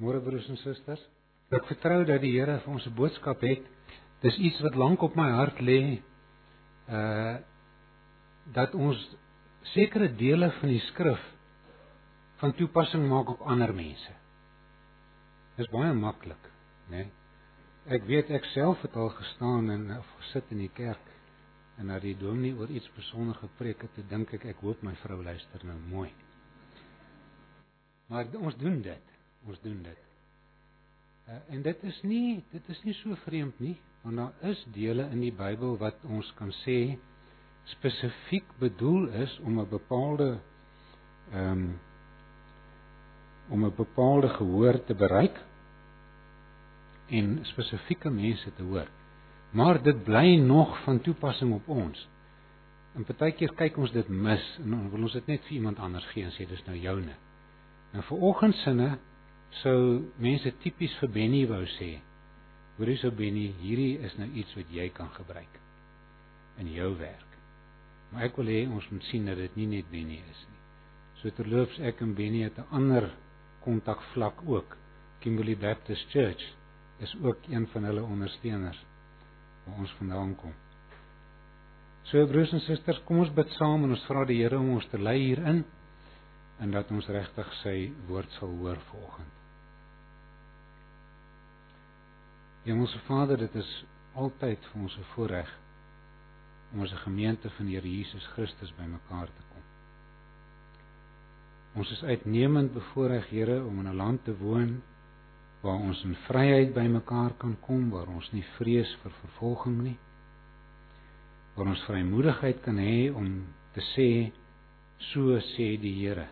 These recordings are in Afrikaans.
Môre broers en susters. Ek vertrou dat die Here vir ons 'n boodskap het. Dis iets wat lank op my hart lê. Uh dat ons sekere dele van die skrif van toepassing maak op ander mense. Dis baie maklik, né? Nee? Ek weet ek self het al gestaan en of gesit in die kerk en na die dominee oor iets persoonlik gepreek het, dink ek ek hoop my vrou luister nou mooi. Maar ons doen dit ons doen dit. Uh, en dit is nie dit is nie so vreemd nie, want daar is dele in die Bybel wat ons kan sê spesifiek bedoel is om 'n bepaalde ehm um, om 'n bepaalde gehoor te bereik en spesifieke mense te hoor. Maar dit bly nog van toepassing op ons. En partykeer kyk ons dit mis en dan wil ons dit net vir iemand anders gee en sê dis nou joune. Nou vir oggend sinne sou mense tipies vir Benny wou sê. Hoorie so Benny, hierdie is nou iets wat jy kan gebruik in jou werk. Maar ek wil hê ons moet sien dat dit nie net Benny is nie. So terloops ek en Benny het 'n ander kontakvlak ook. Kimberley Baptist Church is ook een van hulle ondersteuners waar ons vandaan kom. So broers en susters, kom ons bid saam en ons vra die Here om ons te lei hierin en dat ons regtig sy woord sal hoor vanoggend. Hemelse Vader, dit is altyd vir ons 'n voorreg om as 'n gemeente van die Here Jesus Christus bymekaar te kom. Ons is uitnemend bevoorreg, Here, om in 'n land te woon waar ons in vryheid bymekaar kan kom, waar ons nie vrees vir vervolging nie. Waar ons vrymoedigheid kan hê om te sê so sê die Here.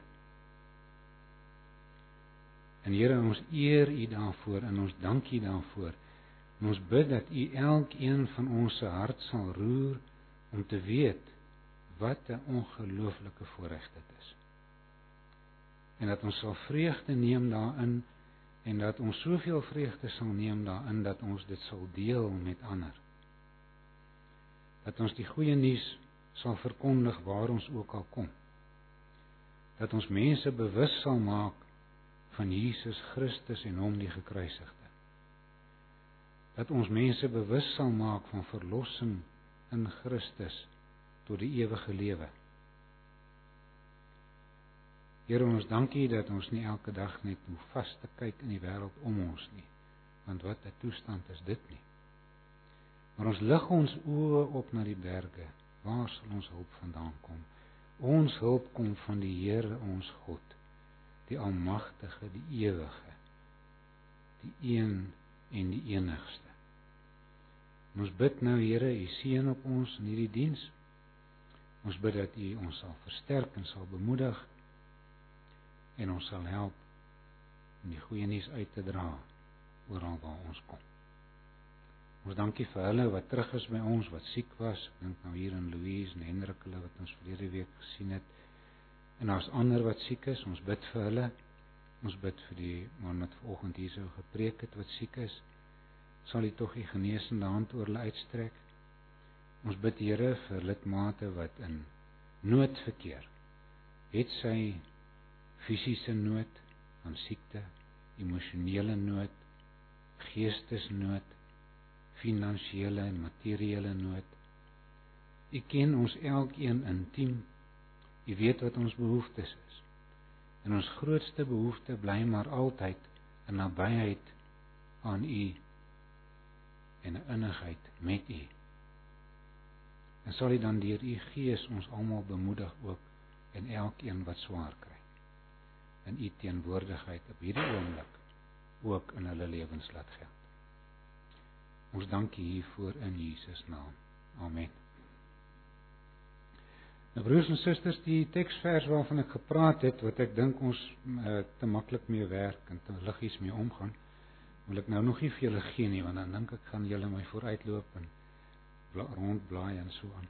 En Here, ons eer U daarvoor en ons dank U daarvoor. En ons bid dat U elkeen van ons se hart sal roer om te weet wat 'n ongelooflike voorreg dit is. En dat ons sal vreugde neem daarin en dat ons soveel vreugde sal neem daarin dat ons dit sal deel met ander. Dat ons die goeie nuus sal verkondig waar ons ook al kom. Dat ons mense bewus sal maak van Jesus Christus en hom die gekruisigde dat ons mense bewus sal maak van verlossing in Christus tot die ewige lewe. Here ons dankie dat ons nie elke dag net hoe vas te kyk in die wêreld om ons nie, want wat 'n toestand is dit nie. Maar ons lig ons oë op na die berge, waar sal ons hulp vandaan kom? Ons hulp kom van die Here ons God, die almagtige, die ewige, die een en die enigste. Ons bid nou Here, U seën op ons in hierdie diens. Ons bid dat U ons sal versterk en sal bemoedig en ons sal help om die goeie nuus uit te dra oral waar ons kom. Ons dankie vir hulle wat terug is by ons wat siek was. Ek dink nou hier in Louise en Hendrik hulle wat ons verlede week gesien het. En daar's ander wat siek is. Ons bid vir hulle. Ons bid vir die man wat vanoggend hier sou gepreek het wat siek is sal U tog U genesende hand oor hulle uitstrek. Ons bid Here vir lidmate wat in nood verkeer. Het sy fisiese nood aan siekte, emosionele nood, geestesnood, finansiële en materiële nood. U ken ons elkeen intiem. U weet wat ons behoeftes is. En ons grootste behoefte bly maar altyd 'n nabyheid aan U en 'n innigheid met U. En sal U dan deur U Gees ons almal bemoedig ook en elkeen wat swaar kry. In U teenwoordigheid op hierdie oomblik ook in hulle lewens laat geld. Ons dank U hiervoor in Jesus naam. Amen. Nou broers en susters, die teksvers waarvan ek gepraat het wat ek dink ons uh, te maklik mee werk en te liggies mee omgaan wil ek nou nog nie vir julle gee nie want dan dink ek gaan julle my vooruitloop en rondblaai en so aan.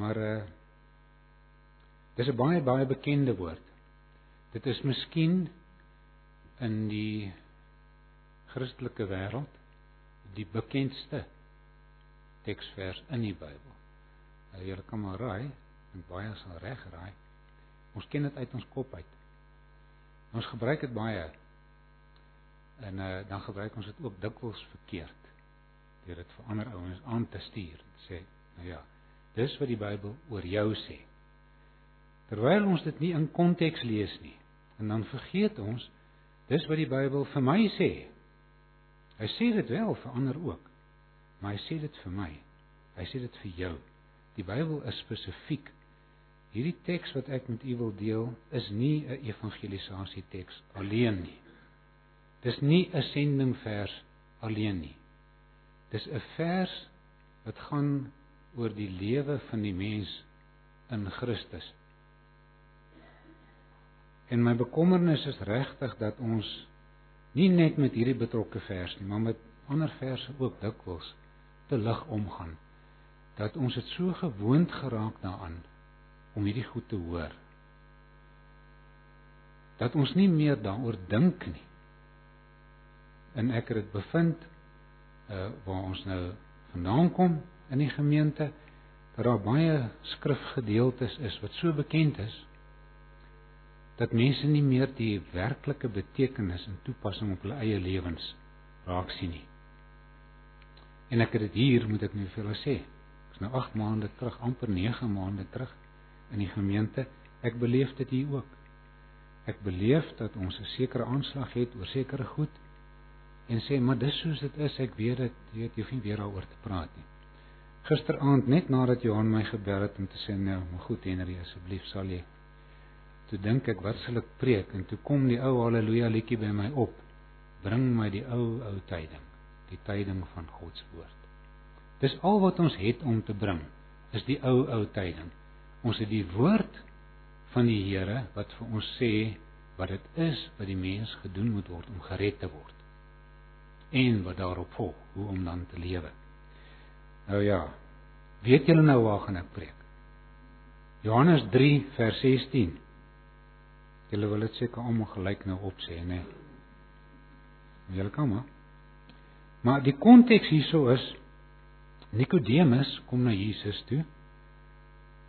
Maar uh dis 'n baie baie bekende woord. Dit is miskien in die Christelike wêreld die bekendste teksvers in die Bybel. Nou julle kan maar raai, en baie sal reg raai. Ons ken dit uit ons kop uit. Ons gebruik dit baie En uh, dan gebruik ons dit ook dikwels verkeerd. Deur dit vir ander ouens aan te stuur. Sê, nou ja, dis wat die Bybel oor jou sê. Terwyl ons dit nie in konteks lees nie. En dan vergeet ons dis wat die Bybel vir my sê. Hy sê dit wel vir ander ook. Maar hy sê dit vir my. Hy sê dit vir jou. Die Bybel is spesifiek. Hierdie teks wat ek met u wil deel, is nie 'n evangelisasie teks alleen nie. Dis nie 'n sendingvers alleen nie. Dis 'n vers wat gaan oor die lewe van die mens in Christus. En my bekommernis is regtig dat ons nie net met hierdie betrokke vers nie, maar met ander verse ook dikwels te lig omgaan. Dat ons dit so gewoond geraak daaraan om hierdie goed te hoor. Dat ons nie meer daaroor dink nie en ek het dit bevind uh waar ons nou vandaan kom in die gemeente dat daar baie skrifgedeeltes is wat so bekend is dat mense nie meer die werklike betekenis en toepassing op hulle eie lewens raak sien nie. En ek het dit hier moet ek nou vir julle sê. Ek's nou 8 maande terug, amper 9 maande terug in die gemeente. Ek beleef dit hier ook. Ek beleef dat ons 'n sekere aanslag het oor sekere goed en sê maar dis soos dit is ek weet dit jy weet jy hoef nie weer daaroor te praat nie. Gisteraand net nadat Johan my gebel het om te sê nou maar goed Henry asseblief sal jy toe dink ek wat sal ek preek en toe kom die ou haleluja liedjie by my op. Bring my die ou ou tyding die tyding van God se woord. Dis al wat ons het om te bring is die ou ou tyding. Ons het die woord van die Here wat vir ons sê wat dit is wat die mens gedoen moet word om gered te word en wat daarop volg, hoe om dan te lewe. Nou ja, weet julle nou waar gaan ek preek? Johannes 3 vers 16. Julle wil dit seker almal gelyk nou opsê, né? Nee. Julle kan maar. Maar die konteks hierso is Nikodemus kom na Jesus toe.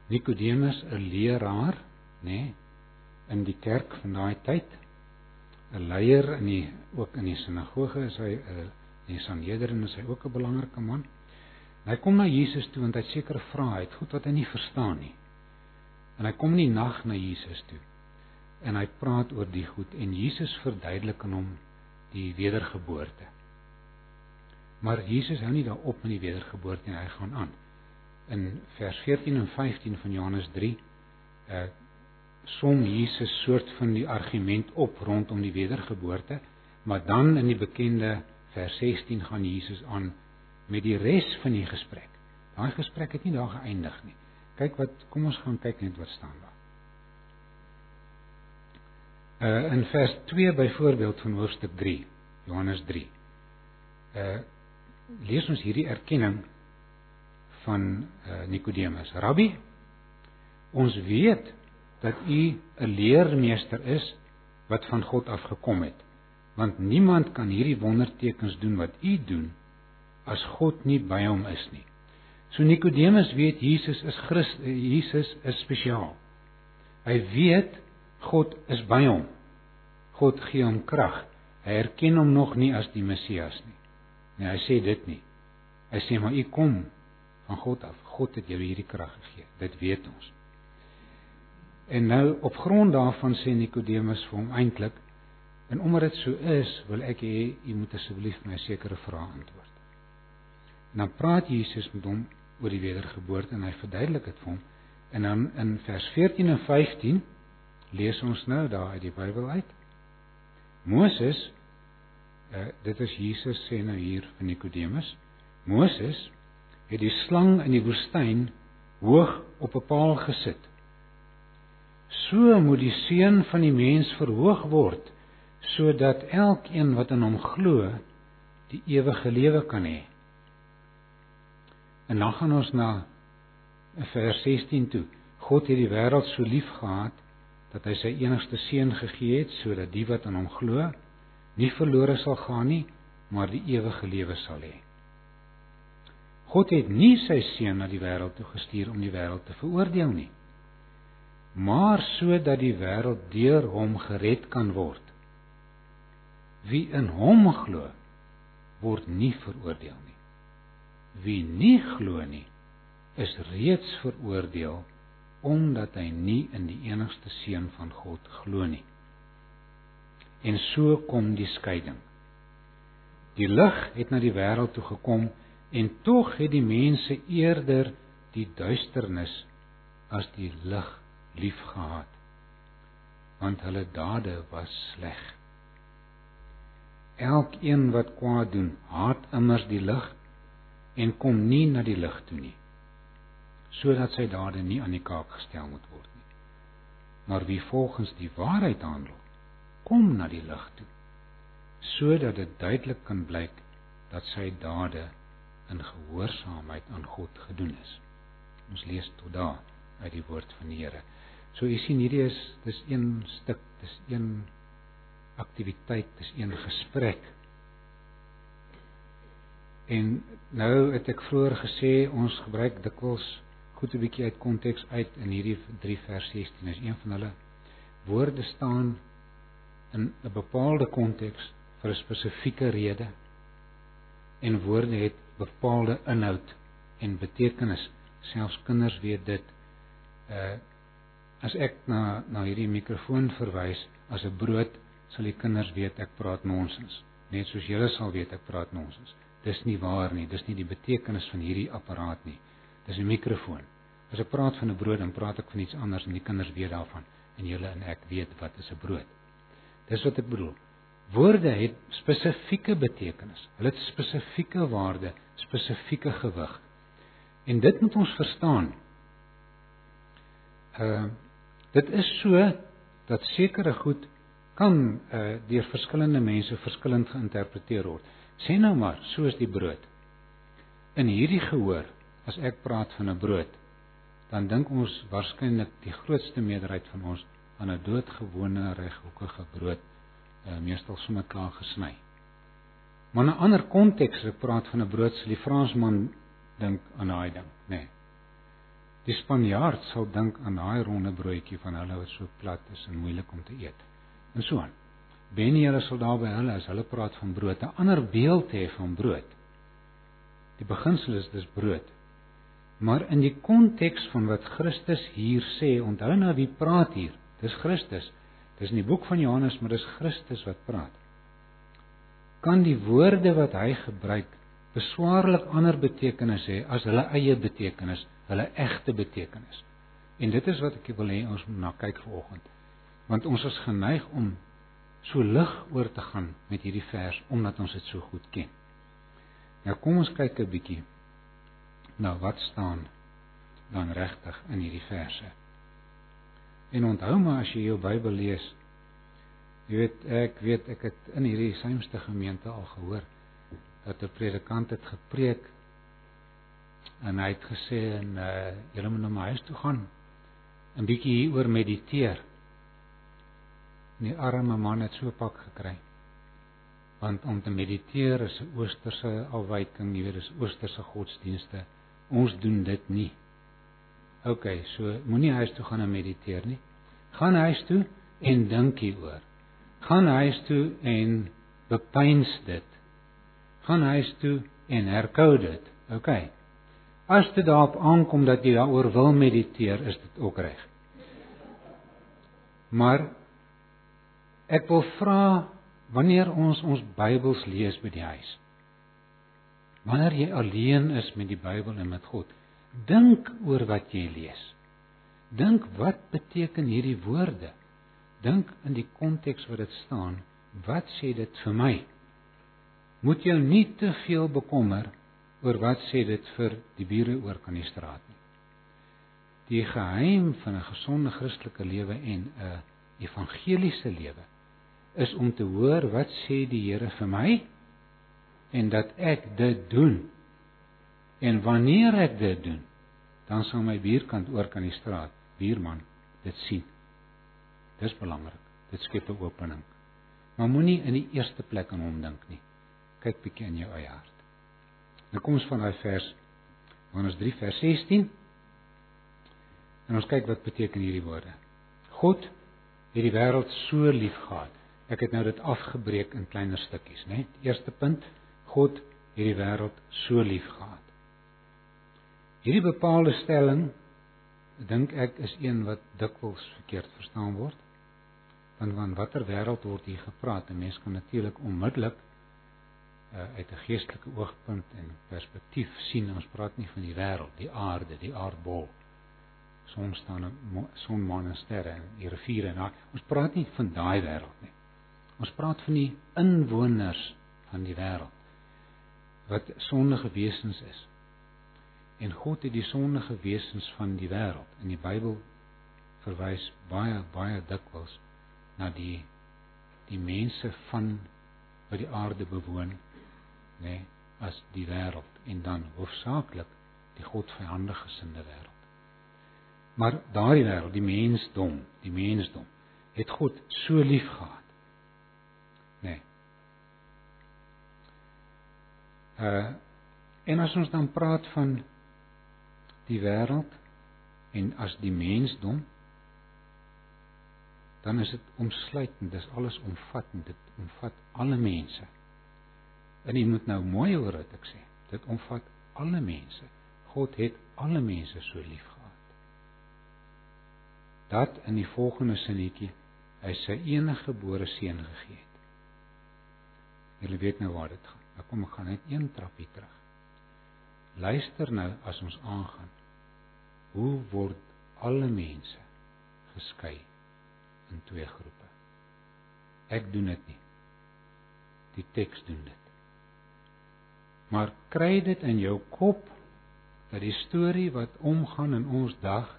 Nikodemus 'n leraar, né, nee, in die kerk van daai tyd. 'n leier in die ook in die sinagoge is hy 'n eh, die Sanhedrin is hy ook 'n belangrike man. En hy kom na Jesus toe en hy sekere vrae, hy het goed wat hy nie verstaan nie. En hy kom in die nag na Jesus toe. En hy praat oor die goed en Jesus verduidelik aan hom die wedergeboorte. Maar Jesus hou nie daarop met die wedergeboorte nie, hy gaan aan. In vers 14 en 15 van Johannes 3 uh som Jesus soort van die argument op rondom die wedergeboorte, maar dan in die bekende vers 16 gaan Jesus aan met die res van die gesprek. Daai gesprek het nie daar geëindig nie. Kyk wat kom ons gaan kyk net wat staan daar. Uh in vers 2 byvoorbeeld van hoofstuk 3, Johannes 3. Uh lees ons hierdie erkenning van uh Nikodemus. Rabbi, ons weet dat u 'n leermeester is wat van God af gekom het. Want niemand kan hierdie wondertekens doen wat u doen as God nie by hom is nie. So Nikodemus weet Jesus is Christus, Jesus is spesiaal. Hy weet God is by hom. God gee hom krag. Hy erken hom nog nie as die Messias nie. Nee, hy sê dit nie. Hy sê maar u kom van God af. God het jou hierdie krag gegee. Dit weet ons. En nou op grond daarvan sê Nikodemus vir hom eintlik en omdat dit so is, wil ek hê u moet asseblief my sekere vrae antwoord. En dan praat Jesus met hom oor die wedergeboorte en hy verduidelik dit vir hom. En dan in vers 14 en 15 lees ons nou daar uit die Bybel uit. Moses uh, dit is Jesus sê nou hier vir Nikodemus. Moses het die slang in die woestyn hoog op 'n paal gesit So moet die seun van die mens verhoog word sodat elkeen wat in hom glo die ewige lewe kan hê. En dan gaan ons na vers 16 toe. God het die wêreld so lief gehad dat hy sy enigste seun gegee het sodat die wat aan hom glo nie verlore sal gaan nie, maar die ewige lewe sal hê. God het nie sy seun na die wêreld toe gestuur om die wêreld te veroordeel nie maar sodat die wêreld deur hom gered kan word. Wie in hom glo, word nie veroordeel nie. Wie nie glo nie, is reeds veroordeel omdat hy nie in die enigste seun van God glo nie. En so kom die skeiding. Die lig het na die wêreld toe gekom en tog het die mense eerder die duisternis as die lig liefgehad want hulle dade was sleg. Elkeen wat kwaad doen, haat immers die lig en kom nie na die lig toe nie, sodat sy dade nie aan die kaak gestel moet word nie. Maar wie volgens die waarheid handel, kom na die lig toe, sodat dit duidelik kan blyk dat sy dade in gehoorsaamheid aan God gedoen is. Ons lees tot daar uit die woord van die Here. So u sien hierdie is dis een stuk, dis een aktiwiteit, dis een gesprek. En nou het ek vroeër gesê ons gebruik dikwels goed 'n bietjie uit konteks uit in hierdie 3 vers 16 is een van hulle woorde staan in 'n bepaalde konteks vir 'n spesifieke rede en woorde het bepaalde inhoud en betekenis selfs kinders weet dit uh as ek na na hierdie mikrofoon verwys as 'n brood sal die kinders weet ek praat nonsens. Net soos julle sal weet ek praat nonsens. Dis nie waar nie dis nie die betekenis van hierdie apparaat nie. Dis 'n mikrofoon as ek praat van 'n brood dan praat ek van iets anders en die kinders weet daarvan. En julle en ek weet wat is 'n brood. Dis wat ek bedoel. Woorde het spesifieke betekenis. Hulle het spesifieke waarde spesifieke gewig. En dit moet ons verstaan. Uh dit is so dat sekere goed kan uh deur verskillende mense verskillend geïnterpreteer word. Sê nou maar, soos die brood. In hierdie gehoor, as ek praat van 'n brood, dan dink ons waarskynlik die grootste meerderheid van ons aan 'n doodgewone reghoekige brood, uh meestal sommer klaar gesny. Maar in 'n ander konteks, ek praat van 'n brood, sal die Fransman dink aan daai ding, nê. Nee. Die Spanjaard sal dink aan daai ronde broodjie van hulle wat so plat is en moeilik om te eet. En so aan. Benny hulle sal daar by hulle as hulle praat van brood, 'n ander beeld hê van brood. Die beginsel is dis brood. Maar in die konteks van wat Christus hier sê, onthou nou wie praat hier? Dis Christus. Dis in die boek van Johannes, maar dis Christus wat praat. Kan die woorde wat hy gebruik beswaarlik ander betekenis hê as hulle eie betekenis? hulle egte betekenis. En dit is wat ek wil hê ons moet na kyk vanoggend. Want ons is geneig om so lig oor te gaan met hierdie vers omdat ons dit so goed ken. Nou kom ons kyk 'n bietjie na wat staan dan regtig in hierdie verse. En onthou maar as jy jou Bybel lees, jy weet ek weet ek het in hierdie symste gemeente al gehoor dat 'n predikant het gepreek en hy het gesê en uh julle moet na my huis toe gaan 'n bietjie hieroor mediteer. Die arme man het so pak gekry. Want om te mediteer is 'n oosterse afwyking, jy weet, dis oosterse godsdienste. Ons doen dit nie. OK, so moenie huis toe gaan en mediteer nie. Gaan huis toe en dink hieroor. Gaan huis toe en bepeins dit. Gaan huis toe en herkou dit. OK. As dit daarop aankom dat jy daaroor wil mediteer, is dit ook reg. Maar ek wil vra wanneer ons ons Bybels lees by die huis. Wanneer jy alleen is met die Bybel en met God, dink oor wat jy lees. Dink wat beteken hierdie woorde? Dink in die konteks wat dit staan. Wat sê dit vir my? Moet jou nie te veel bekommer oor wat sê dit vir die bure oor kan die straat nie. Die geheim van 'n gesonde Christelike lewe en 'n evangeliese lewe is om te hoor wat sê die Here vir my en dat ek dit doen. En wanneer ek dit doen, dan sal my buurkant oor kan die straat, buurman, dit sien. Dis belangrik. Dit skep 'n opening. Maar moenie in die eerste plek aan hom dink nie. Kyk bietjie in jou eie hart. Nou kom ons van daai vers Johannes 3 vers 16. En ons kyk wat beteken hierdie woorde. God het die wêreld so lief gehad. Ek het nou dit afgebreek in kleiner stukkies, né? Die eerste punt, God het die wêreld so lief gehad. Hierdie bepaalde stelling dink ek is een wat dikwels verkeerd verstaan word. Want van watter wêreld word hier gepraat? 'n Mens kan natuurlik onmiddellik uh, uit 'n geestelike oogpunt en perspektief sien ons praat nie van die wêreld, die aarde, die aardbol. Son staan son maan en sterre en die riviere en daai. Ons praat nie van daai wêreld nie. Ons praat van die inwoners van die wêreld wat sondige wesens is. En God het die sondige wesens van die wêreld in die Bybel verwys baie baie dikwels na die die mense van wat die aarde bewoon, nê, nee, as die wêreld en dan hoofsaaklik die godvyandige gesinde wêreld. Maar daardie wêreld, die mensdom, die mensdom het God so lief gehad nê. Nee. Uh en as ons dan praat van die wêreld en as die mensdom dan is dit omsluitend, dis alles omvattend, dit omvat alle mense. En jy moet nou mooi hoor wat ek sê. Dit omvat alle mense. God het alle mense so lief gehad. Dat in die volgende sinnetjie hy sy enige gebore seun gegee het. Julle weet nou waar dit gaan. Nou kom ek gaan net een trappie terug. Luister nou as ons aangaan. Hoe word alle mense geskei in twee groepe? Ek doen dit nie. Die teks doen dit. Maar kry dit in jou kop dat die storie wat omgaan in ons dag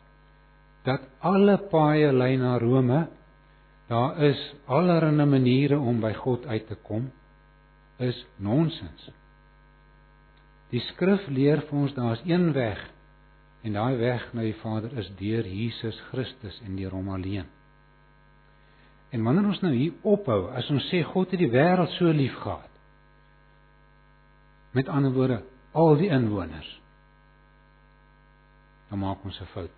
dat alle paaie lei na Rome. Daar is allerlei maniere om by God uit te kom is nonsens. Die skrif leer vir ons daar's een weg en daai weg na die Vader is deur Jesus Christus en deur hom alleen. En wanneer ons nou hier ophou, as ons sê God het die wêreld so lief gehad. Met ander woorde, al die inwoners. Dan maak ons 'n fout.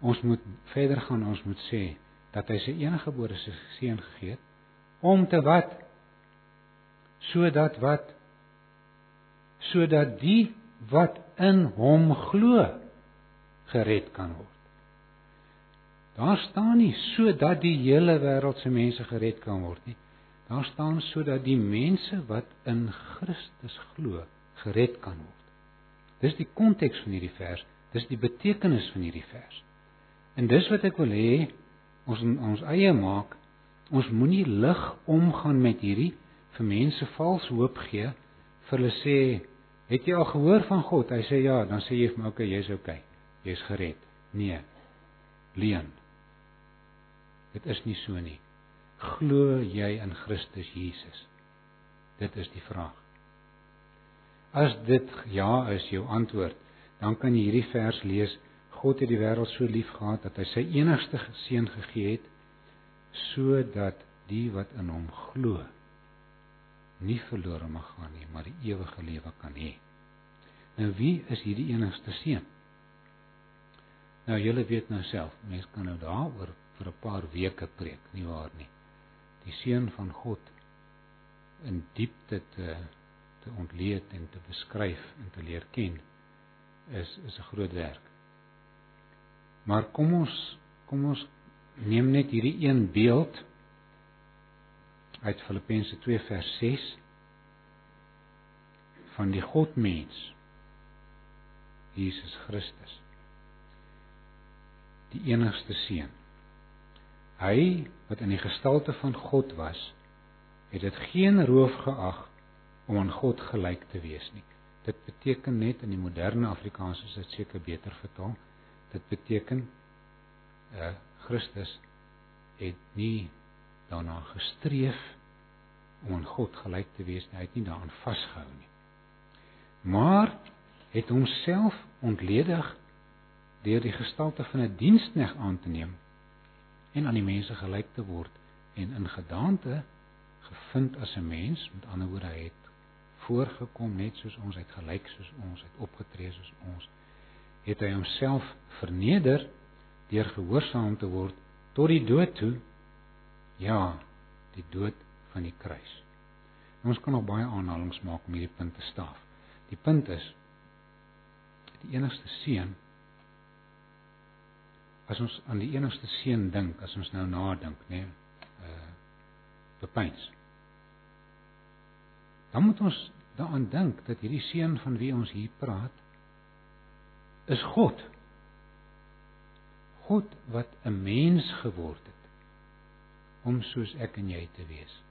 Ons moet verder gaan, ons moet sê dat hy sy enige gebore seun gegee het om te wat sodat wat sodat die wat in hom glo gered kan word. Daar staan nie sodat die hele wêreld se mense gered kan word nie. Daar staan sodat die mense wat in Christus glo gered kan word. Dis die konteks van hierdie vers, dis die betekenis van hierdie vers. En dis wat ek wil hê ons ons eie maak. Ons moenie lig omgaan met hierdie vir mense vals hoop gee vir hulle sê het jy al gehoor van God? Hy sê ja. Dan sê jy vir my okay jy's okay jy's gered. Nee. Leen dit is nie so nie glo jy in Christus Jesus dit is die vraag as dit ja is jou antwoord dan kan jy hierdie vers lees God het die wêreld so lief gehad dat hy sy enigste seun gegee het sodat die wat in hom glo nie verlore mag gaan nie, maar die ewige lewe kan hê. Nou wie is hierdie enigste seun? Nou julle weet nou self, mense kan nou daaroor vir 'n paar weke preek, nie waar nie. Die seun van God in diepte te te ontleed en te beskryf en te leer ken is is 'n groot werk. Maar kom ons kom ons neem net hierdie een beeld uit Filippense 2 vers 6 van die Godmens Jesus Christus die enigste seun hy wat in die gestalte van God was het dit geen roof geag om aan God gelyk te wees nie dit beteken net in die moderne Afrikaans is dit seker beter vertaal dit beteken uh Christus het nie daarna gestreef om aan God gelyk te wees nie. Hy het nie daaraan vasgehou nie. Maar het homself ontledig deur die gestalte van 'n dienskneg aan te neem en aan die mense gelyk te word en in gedagte gevind as 'n mens, met ander woorde hy het voorgekom net soos ons het gelyk soos ons het opgetree soos ons het hy homself verneder deur gehoorsaam te word tot die dood toe ja die dood van die kruis. En ons kan nog baie aanhalinge maak om hierdie punt te staaf. Die punt is die enigste seun as ons aan die enigste seun dink, as ons nou nadink, nê, nee, uh bepeins. Dan moet ons daaraan dink dat hierdie seun van wie ons hier praat is God. God wat 'n mens geword het om soos ek en jy te wees.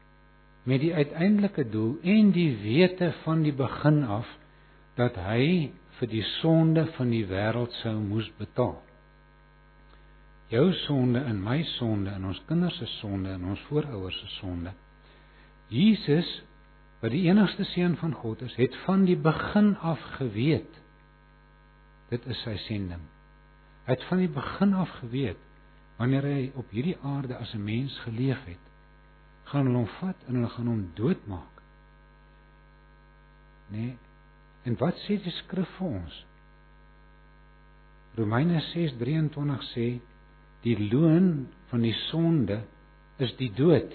Met die uiteindelike doel en die wete van die begin af dat hy vir die sonde van die wêreld sou moes betaal. Jou sonde en my sonde en ons kinders se sonde en ons voorouers se sonde. Jesus wat die enigste seun van God is, het van die begin af geweet dit is sy sending. Hy het van die begin af geweet wanneer hy op hierdie aarde as 'n mens geleef het, gaan hulle hom vat en hulle gaan hom doodmaak. Nee. En wat sê die skrif vir ons? Romeine 6:23 sê die loon van die sonde is die dood.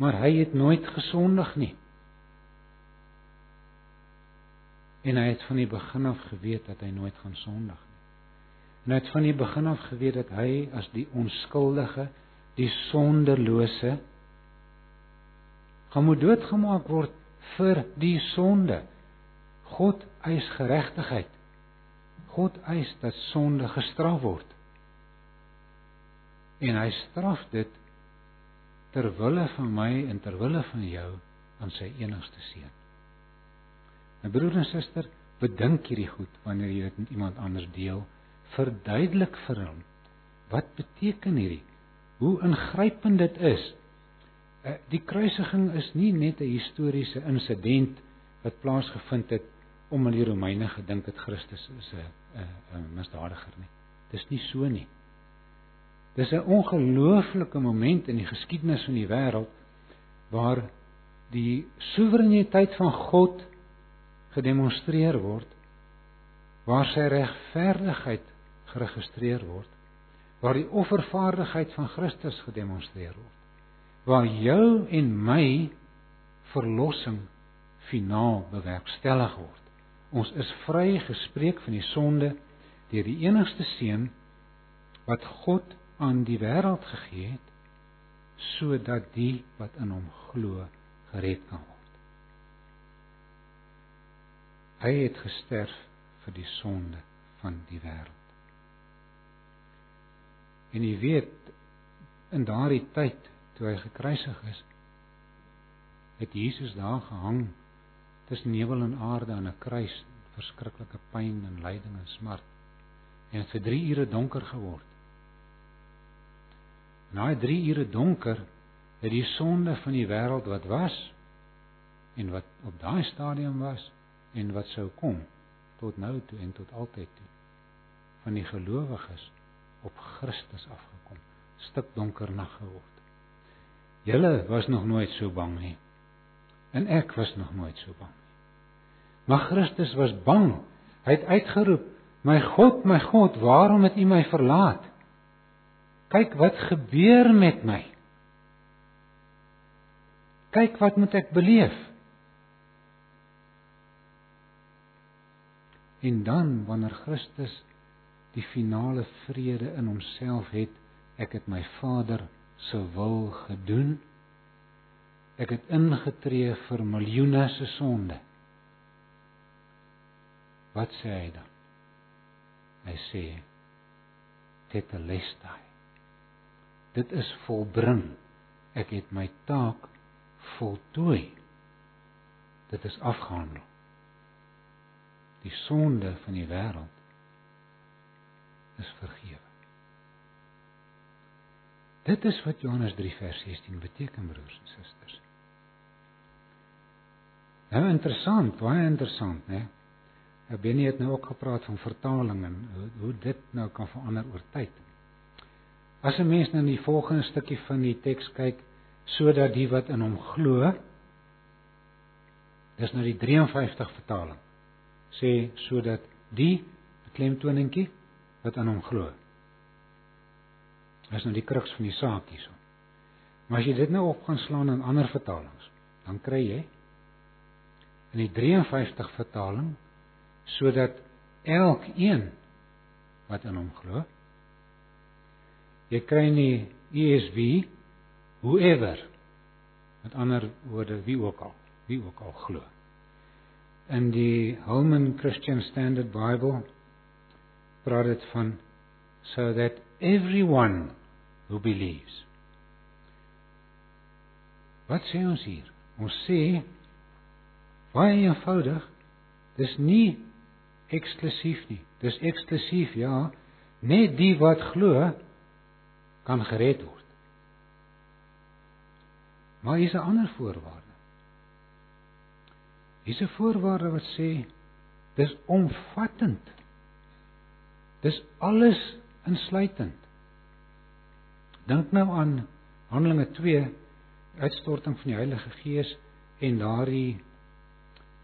Maar hy het nooit gesondig nie. En hy het van die begin af geweet dat hy nooit gaan sondig nie. En hy het van die begin af geweet dat hy as die onskuldige, die sonderlose gaan moet doodgemaak word vir die sonde. God eis geregtigheid. God eis dat sonde gestraf word. En hy straf dit ter wille van my en ter wille van jou aan sy enigste seun. My broer en suster, bedink hierdie goed wanneer jy dit met iemand anders deel, verduidelik vir hom wat beteken hierdie? Hoe ingrypend dit is. Eh, die kruisiging is nie net 'n historiese insident wat plaasgevind het omdat die Romeine gedink het Christus is 'n 'n misdadiger nie. Dis nie so nie. Dis 'n ongelooflike moment in die geskiedenis van die wêreld waar die soewereiniteit van God gedemonstreer word waar sy regverdigheid geregistreer word waar die offervaardigheid van Christus gedemonstreer word waar jou en my verlossing finaal bewerkstellig word. Ons is vry gespreek van die sonde deur die enigste seun wat God aan die wêreld gegee het sodat die wat in hom glo gered kan word Hy het gesterf vir die sonde van die wêreld. En jy weet in daardie tyd toe hy gekruisig is, het Jesus daar gehang tussen nevel en aarde aan 'n kruis, verskriklike pyn en lyding en smart. En vir 3 ure donker geword. Na 3 ure donker het die sonde van die wêreld wat was en wat op daai stadium was en wat sou kom tot nou toe en tot altyd toe van die gelowiges op Christus afgekom. Stik donker nag geword. Julle was nog nooit so bang nie. En ek was nog nooit so bang nie. Maar Christus was bang. Hy het uitgeroep my God my God waarom het u my verlaat kyk wat gebeur met my kyk wat moet ek beleef En dan wanneer Christus die finale vrede in homself het, ek het my Vader se wil gedoen. Ek het ingetree vir miljoene se sonde. Wat sê hy dan? Hy sê tetelestai. Dit is volbring. Ek het my taak voltooi. Dit is afgehandel die sonde van die wêreld is vergewe. Dit is wat Johannes 3 vers 16 beteken broers en susters. Nou interessant, baie interessant, né? Benny het nou ook gepraat van vertaling en hoe, hoe dit nou kan verander oor tyd. As 'n mens nou in die volgende stukkie van die teks kyk, sodat die wat in hom glo, dis nou die 53 vertaling sê sodat die klemtoningie wat aan hom glo. Dis nou die kruks van die saak hierso. Maar as jy dit nou op gaan slaan in ander vertalings, dan kry jy in die 53 vertaling sodat elkeen wat in hom glo jy kry nie ESV whoever met ander woorde wie ook al wie ook al glo in die Holman Christian Standard Bible praat dit van so that everyone who believes Wat sê ons hier? Ons sê baie eenvoudig, dis nie eksklusief nie. Dis eksklusief, ja. Net die wat glo kan gered word. Maar hier's 'n ander voorwaarde. Hier's 'n voorwaarde wat sê dis omvattend. Dis alles insluitend. Dink nou aan Handelinge 2 uitstorting van die Heilige Gees en daardie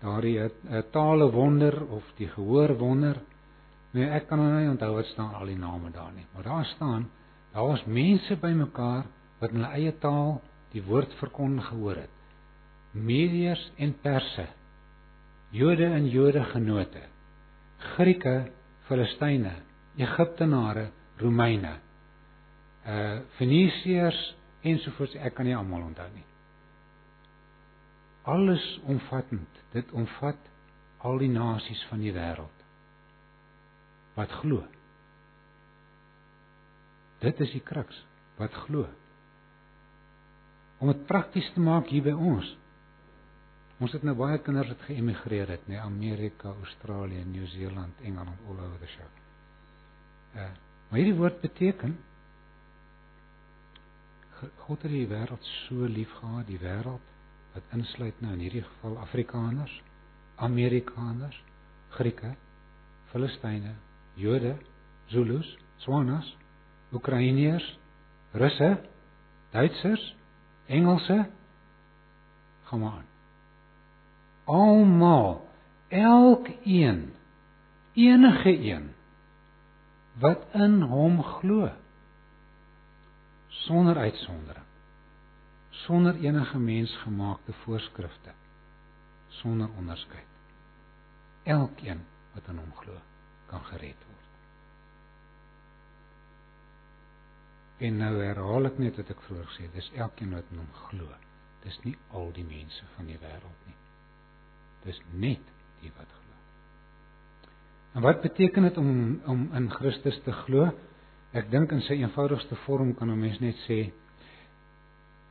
daardie uh, tale wonder of die gehoor wonder. Nee, ek kan nou nie onthou wat staan al die name daar nie, maar daar staan daar was mense bymekaar wat in hulle eie taal die woord verkondig gehoor het. Mediërs en Perse. Jode en Jode genote. Grieke, Filistyne, Egiptenare, Romeine. Uh Fenisiërs ensovoorts, ek kan nie almal onthou nie alles omvattend. Dit omvat al die nasies van die wêreld wat glo. Dit is die kruks wat glo. Om dit prakties te maak hier by ons. Ons het nou baie kinders wat geëmigreer het, nee, Amerika, Australië, Nieu-Seeland, Engeland, all over the show. Uh, maar hierdie woord beteken God het die wêreld so lief gehad, die wêreld wat insluit nou in hierdie geval Afrikaners, Amerikaners, Grieke, Filistyne, Jode, Zulus, Swanas, Oekraïners, Russe, Duitsers, Engelse, kom aan. Almal, elkeen, enige een wat in hom glo sonder uitsondering sonder enige mensgemaakte voorskrifte sonder onderskeid. Elkeen wat aan hom glo kan gered word en nou herhaal ek net wat ek vroeër gesê het dis elkeen wat aan hom glo. Dis nie al die mense van die wêreld nie. Dis net die wat glo. En wat beteken dit om om in Christus te glo? Ek dink in sy eenvoudigste vorm kan 'n mens net sê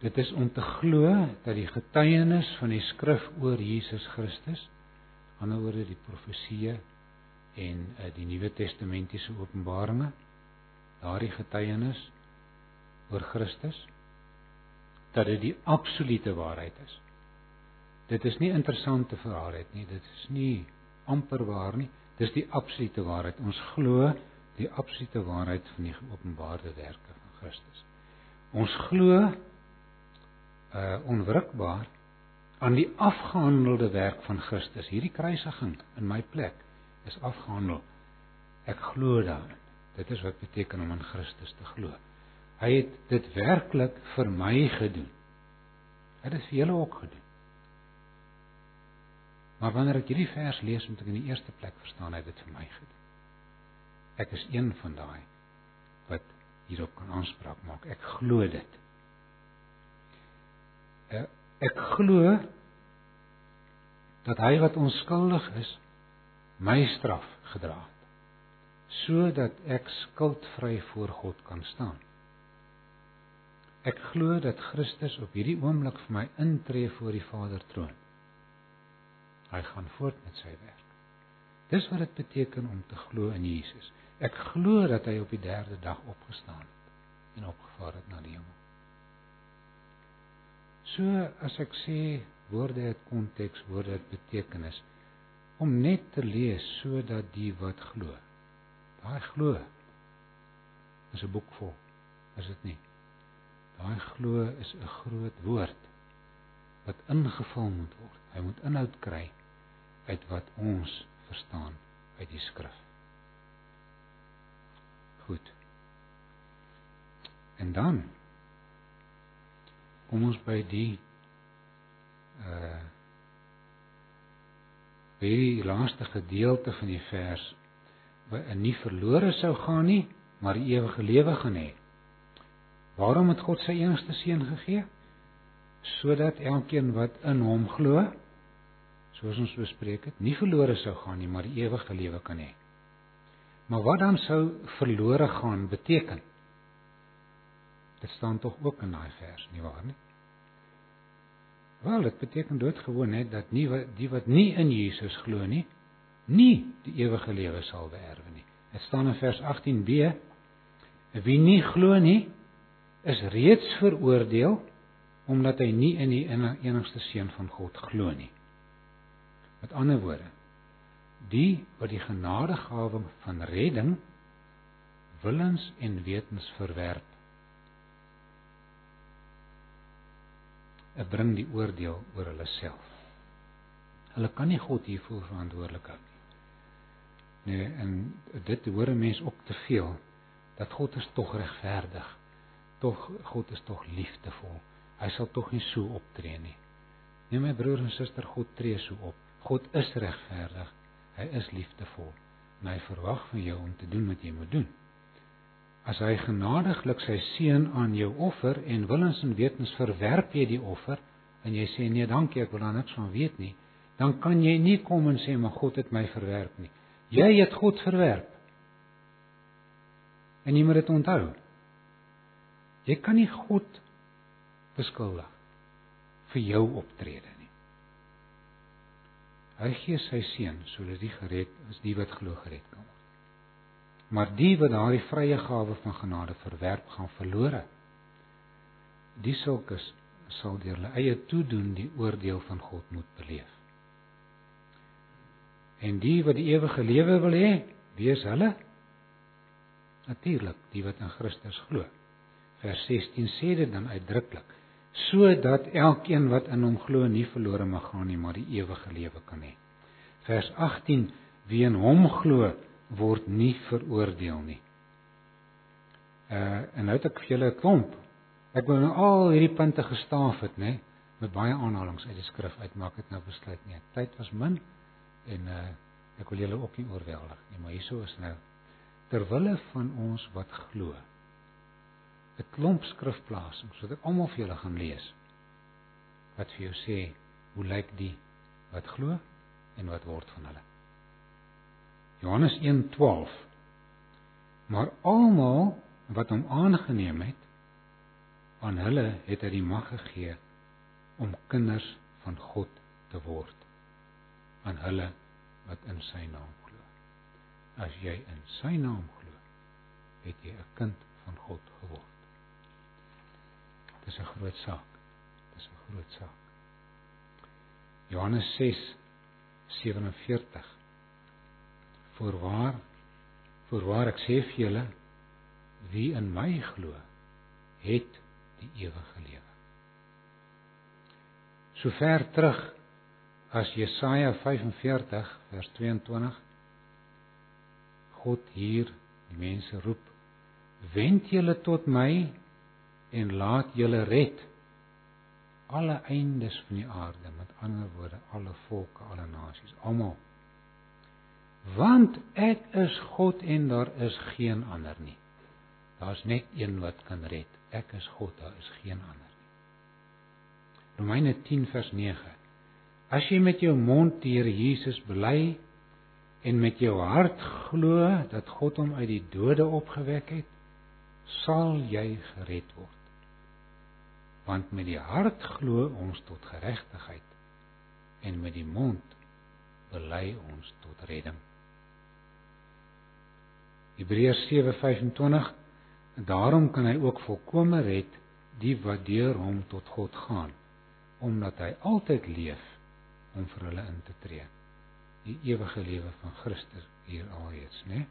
Dit is om te glo dat die getuienis van die skrif oor Jesus Christus, anderswoorde die profeseë en uh, die Nuwe Testamentiese openbaringe, daardie getuienis oor Christus dat dit die absolute waarheid is. Dit is nie interessante waarheid nie, dit is nie amper waar nie, dis die absolute waarheid. Ons glo die absolute waarheid van die geopenbaarde werke van Christus. Ons glo uh onwrikbaar aan die afgehandelde werk van Christus. Hierdie kruisiging in my plek is afgehandel. Ek glo daarin. Dit is wat beteken om in Christus te glo. Hy het dit werklik vir my gedoen. Hy het dit vir julle ook gedoen. Maar wanneer ek hierdie vers lees, moet ek in die eerste plek verstaan hy het dit vir my gedoen. Ek is een van daai wat hierop kan aanspraak maak. Ek glo dit. Eh, ek glo dat hy wat onskuldig is my straf gedra het sodat ek skuldvry voor God kan staan. Ek glo dat Christus op hierdie oomblik vir my intree voor die Vader troon. Hy gaan voort met sy werk. Dis wat dit beteken om te glo in Jesus. Ek glo dat hy op die 3de dag opgestaan het en opgevaar het na die hemel. So as ek sê woorde het konteks, woorde het betekenis om net te lees sodat die wat glo. Daai glo is 'n boek vol. Is dit nie? Daai glo is 'n groot woord wat ingevul moet word. Hy moet inhoud kry uit wat ons verstaan uit die skrif. Goed. En dan kom ons by die uh by die laaste gedeelte van die vers wat nie verlore sou gaan nie, maar ewige lewe gaan hê. Waarom het God sy enigste seun gegee? Sodat elkeen wat in hom glo, soos ons bespreek het, nie verlore sou gaan nie, maar die ewige lewe kan hê. Maar wat dan sou verlore gaan beteken? Dit staan tog ook in daai vers, nie waar nie? Wel, dit beteken doodgewoon net dat nie die wat nie in Jesus glo nie, nie die ewige lewe sal beerwe nie. Dit staan in vers 18b: Wie nie glo nie, is reeds veroordeel omdat hy nie in die enigste seun van God glo nie. Met ander woorde, die wat die genadegawe van redding willens en wetens verwerp, bring die oordeel oor hulle self. Hulle kan nie God hiervoor verantwoordelik hou nie. Nee, en dit hoor 'n mens ook te veel dat God is tog regverdig. Tog God is tog liefdevol. Hy sal tog nie so optree nie. Nee my broer en suster, God tree so op. God is regverdig. Hy is liefdevol. En hy verwag van jou om te doen wat jy moet doen. As hy genadiglik sy seun aan jou offer en willens en wetens verwerp jy die offer en jy sê nee, dankie, ek wil daar niks van weet nie, dan kan jy nie kom en sê maar God het my verwerp nie. Jy het God verwerp. En jy moet dit onthou. Jy kan nie God beskuldig vir jou optrede nie. Hy gee sy seun sodat die gered is, die wat glo gered kan word. Maar die wat daardie vrye gawe van genade verwerp, gaan verlore. Die sulkes sal deur hulle eie toedoen die oordeel van God moet beleef. En die wat die ewige lewe wil hê, wie is hulle? Natuurlik, die wat in Christus glo. Vers 16 sê dit dan uitdruklik, sodat elkeen wat in hom glo nie verlore mag gaan nie, maar die ewige lewe kan hê. Vers 18, wie in hom glo, word nie veroordeel nie. Uh en nou het ek vir julle 'n klomp. Ek wil nou al hierdie punte gestaaf het, nê, met baie aanhalinge uit die skrif uitmaak het nou besluit nie. Tyd was min en uh ek wil julle ook nie oorweldig nie, maar hierso is nou terwille van ons wat glo. 'n klomp skrifplasings wat ek almal vir julle gaan lees. Wat vir jou sê hoe lyk die wat glo en wat word van hulle? Johannes 1:12 Maar almal wat hom aangeneem het aan hulle het hy die mag gegee om kinders van God te word aan hulle wat in sy naam glo. As jy in sy naam glo, het jy 'n kind van God geword. Dis 'n groot saak. Dis 'n groot saak. Johannes 6:47 Voorwaar voorwaar ek sê vir julle wie in my glo het die ewige lewe. Sover terug as Jesaja 45 vers 22 God hier die mense roep wend julle tot my en laat julle red alle eindes van die aarde met ander woorde alle volke alle nasies almal want ek is God en daar is geen ander nie. Daar's net een wat kan red. Ek is God, daar is geen ander nie. Romeine 10 vers 9. As jy met jou mond die Here Jesus bely en met jou hart glo dat God hom uit die dode opgewek het, sal jy gered word. Want met die hart glo ons tot geregtigheid en met die mond bely ons tot redding. Hebreërs 7:25 en daarom kan hy ook volkome red die wat deur hom tot God gaan omdat hy altyd leef om vir hulle in te tree. Die ewige lewe van Christus hier alreeds, né?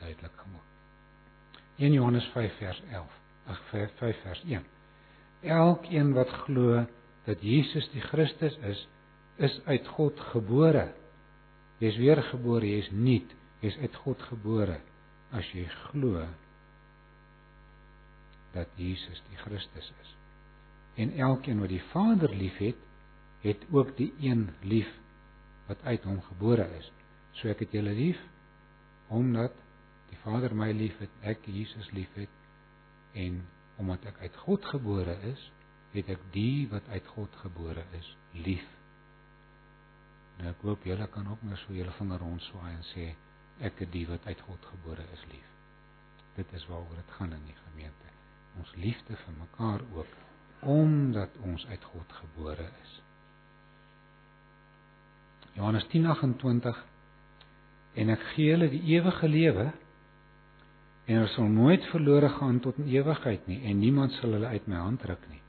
Duidelik gemaak. 1 Johannes 5 vers 11. Ag 5 vers 1. Elkeen wat glo dat Jesus die Christus is, is uit God gebore. Jy's weergebore, jy's nuut, jy's uit God gebore as jy glo dat Jesus die Christus is. En elkeen wat die Vader liefhet, het ook die een lief wat uit hom gebore is. So ek het julle lief omdat die Vader my liefhet, ek Jesus liefhet en omdat ek uit God gebore is, het ek die wat uit God gebore is lief. Nou ek hoop julle kan ook net so julle vinger rondswaai en sê ek het die wat uit God gebore is lief. Dit is waaroor dit gaan in die gemeente. Ons liefde vir mekaar ook omdat ons uit God gebore is. Johannes 10:28 En ek gee hulle die ewige lewe en hulle sal nooit verlore gaan tot in ewigheid nie en niemand sal hulle uit my hand ruk nie.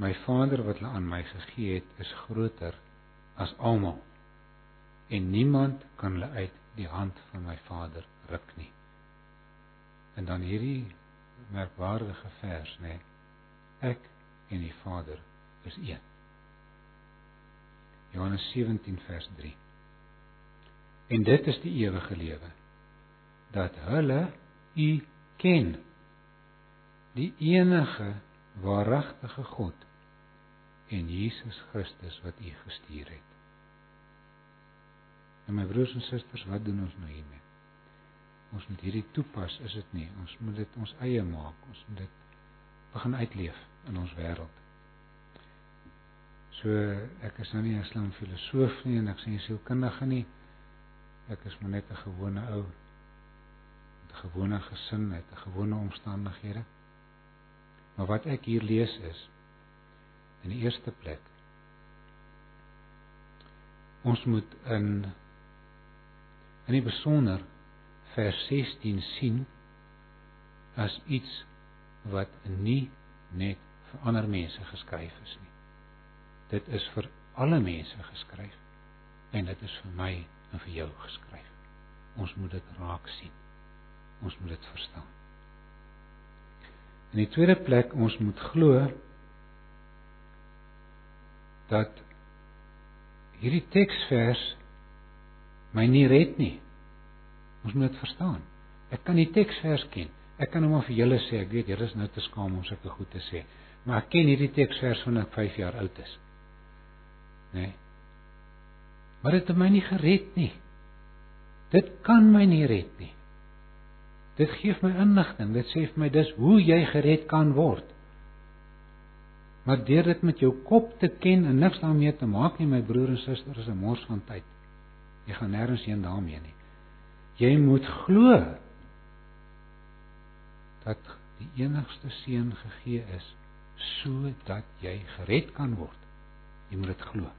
My Vader wat hulle aan my gegee het, is groter as almal. En niemand kan hulle uit die hand van my Vader ruk nie. En dan hierdie merkwaardige vers, nê? Ek en die Vader is een. Johannes 17 vers 3. En dit is die ewige lewe dat hulle u ken die enige waaragtige God en Jesus Christus wat u gestuur het. En my broers en susters, wat doen ons nou hiermee? Ons moet hierdie toepas, is dit nie? Ons moet dit ons eie maak. Ons moet dit begin uitleef in ons wêreld. So ek is nou nie 'n slim filosoof nie en ek sê sielkundige nie. Ek is maar net 'n gewone ou gewone gesin, met 'n gewone omstandighede. Maar wat ek hier lees is in die eerste plek ons moet in in die besonder vers 16 sien as iets wat nie net vir ander mense geskryf is nie. Dit is vir alle mense geskryf en dit is vir my en vir jou geskryf. Ons moet dit raak sien. Ons moet dit verstaan. In die tweede plek ons moet glo dat hierdie teksvers my nie red nie. Ons moet dit verstaan. Ek kan die teksvers ken. Ek kan hom maar vir julle sê, ek weet julle is nou te skaam om sulke goed te sê, maar ek ken hierdie teksvers van ek 5 jaar oud is. Né? Nee. Maar dit het my nie gered nie. Dit kan my nie red nie. Dit gee my inligting. Dit sê vir my dis hoe jy gered kan word. Maar deur dit met jou kop te ken en niks daarmee te maak nie, my broer en suster, is 'n mors van tyd. Jy gaan nêrens heen daarmee nie. Jy moet glo dat die enigste seun gegee is sodat jy gered kan word. Jy moet dit glo.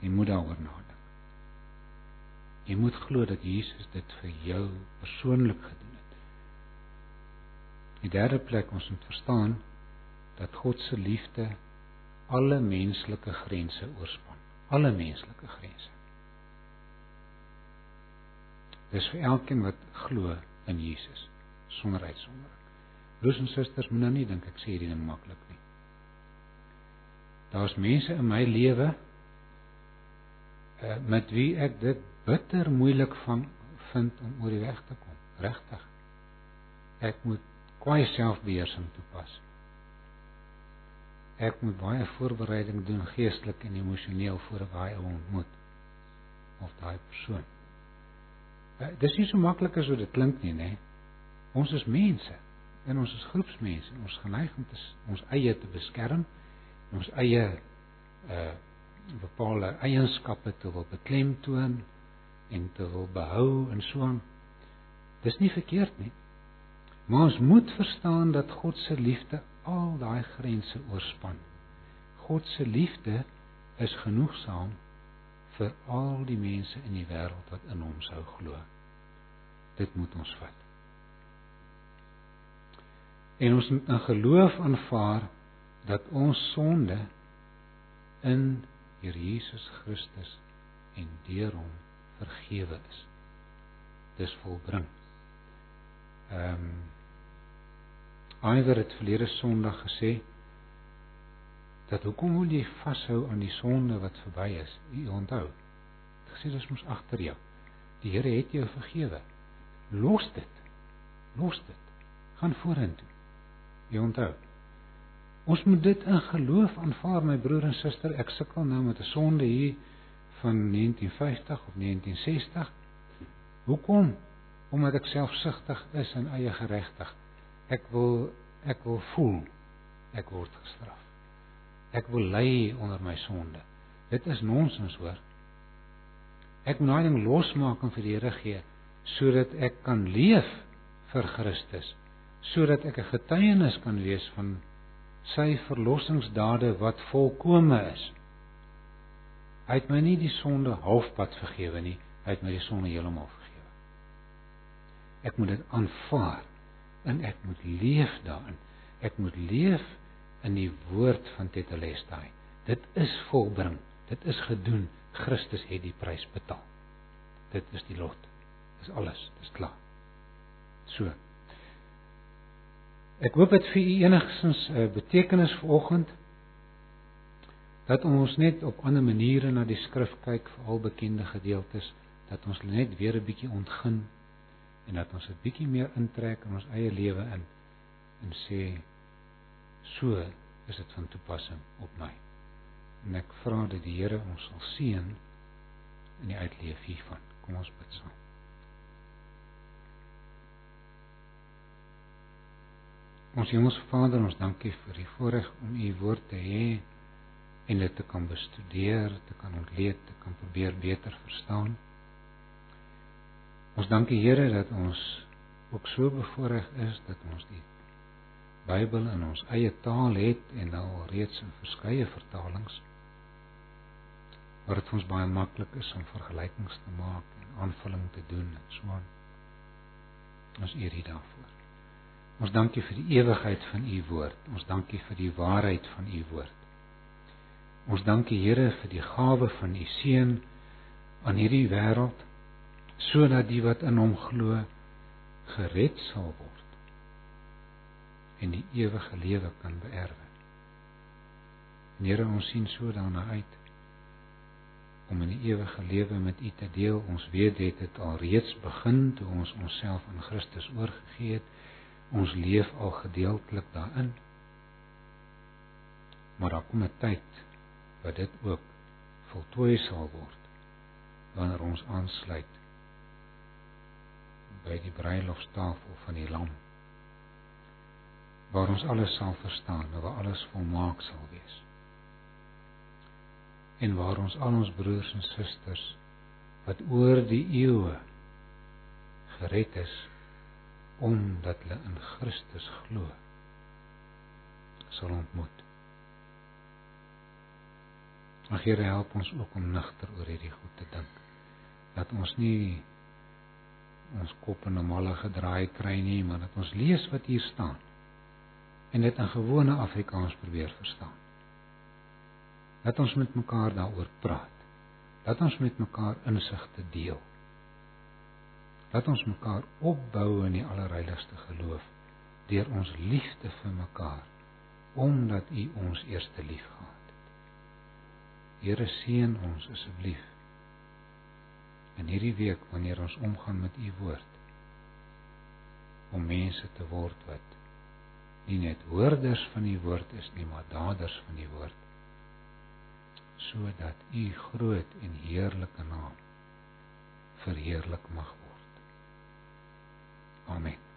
Jy moet daaroor nadink. Jy moet glo dat Jesus dit vir jou persoonlik gedoen het. Die derde plek ons moet verstaan dat God se liefde alle menslike grense oorspan. Alle menslike grense. Dis vir elkeen wat glo in Jesus sonder uitsondering. Broers en susters, moenie nou nie dink ek sê hierdie ding maklik nie. Daar's mense in my lewe uh, met wie ek dit bitter moeilik van vind om oor die weg te kom. Regtig. Ek moet kwai selfbeheersing toepas. Ek moet baie voorbereiding doen geestelik en emosioneel voor ek daai ou ontmoet of daai persoon. Uh, dis nie so maklik as wat dit klink nie, nê? Ons is mense en ons is groepsmense. Ons geneig om te, ons eie te beskerm, ons eie uh bepaalde eienskappe te wil beklemtoon en te wil behou en so aan. Dis nie verkeerd nie. Maar ons moet verstaan dat God se liefde al daai grense oorspan. God se liefde is genoegsaam vir al die mense in die wêreld wat in hom sou glo. Dit moet ons vat. En ons moet in geloof aanvaar dat ons sonde in Here Jesus Christus en deur hom vergewe is. Dis volbring. Ehm um, Iwer het verlede Sondag gesê dat hoekom wil jy vashou aan die sonde wat verby is? U onthou. Dit gesê dis mos agter jou. Die Here het jou vergewe. Los dit. Los dit. Gaan vorentoe. Jy onthou. Ons moet dit in geloof aanvaar, my broer en suster. Ek sukkel nou met 'n sonde hier van 1950 of 1960. Hoekom? Omdat ek selfsugtig is en eie geregtig. Ek wil ek wil voel ek word gestraf. Ek wil ly onder my sonde. Dit is nonsens hoor. Ek moet daai ding losmaak en vir die Here gee sodat ek kan leef vir Christus, sodat ek 'n getuienis kan wees van sy verlossingsdade wat volkome is. Hy het my nie die sonde halfpad vergewe nie, hy het my die sonde heeltemal vergewe. Ek moet dit aanvaar en ek moet leef daarin. Ek moet leef in die woord van Tetelestai. Dit is volbring. Dit is gedoen. Christus het die prys betaal. Dit is die lot. Dis alles. Dis klaar. So. Ek hoop dit vir u enigstens 'n uh, betekenis vanoggend dat ons net op ander maniere na die skrif kyk vir al bekende gedeeltes dat ons net weer 'n bietjie ontgin en dat ons 'n bietjie meer intrek in ons eie lewe in en sê so is dit van toepassing op my. En ek vra dat die Here ons sal seën in die uitleef hiervan. Kom ons bid saam. Ons Hemelse Vader, ons dankie vir die voorreg om u woord te hê en dit te kan bestudeer, te kan ontleed, te kan probeer beter verstaan. Ons dankie Here dat ons ook so bevoorreg is dat ons die Bybel in ons eie taal het en nou al reeds in verskeie vertalings waar dit vir ons baie maklik is om vergelykings te maak en aanvulling te doen en so aan. Ons eer U daarvoor. Ons dankie vir die ewigheid van U woord. Ons dankie vir die waarheid van U woord. Ons dankie Here vir die gawe van U seun aan hierdie wêreld sodat die wat in hom glo gered sal word en die ewige lewe kan beerwe. Here ons sien so daarna uit om in die ewige lewe met U te deel. Ons weet dit het al reeds begin toe ons onsself aan Christus oorgegee het. Ons leef al gedeeltelik daarin. Maar daar kom 'n tyd wat dit ook voltooi sal word wanneer ons aansluit by die bruilofstafel van die lam waar ons alles sal verstaan en waar alles volmaak sal wees en waar ons al ons broers en susters wat oor die eeue gered is omdat hulle in Christus glo sal ontmoet. Mag Here help ons ook om nigter oor hierdie goed te dink. Dat ons nie ons kop in 'n malle gedraai kry nie, maar dat ons lees wat hier staan en dit in gewone Afrikaans probeer verstaan. Laat ons met mekaar daaroor praat. Laat ons met mekaar insigte deel. Laat ons mekaar opbou in die allerheiligste geloof deur ons liefde vir mekaar omdat U ons eerste liefgehad het. Here seën ons asseblief in hierdie week wanneer ons omgaan met U woord om mense te word wat nie net hoorders van die woord is nie, maar daders van die woord sodat u groot en heerlike naam verheerlik mag word. Amen.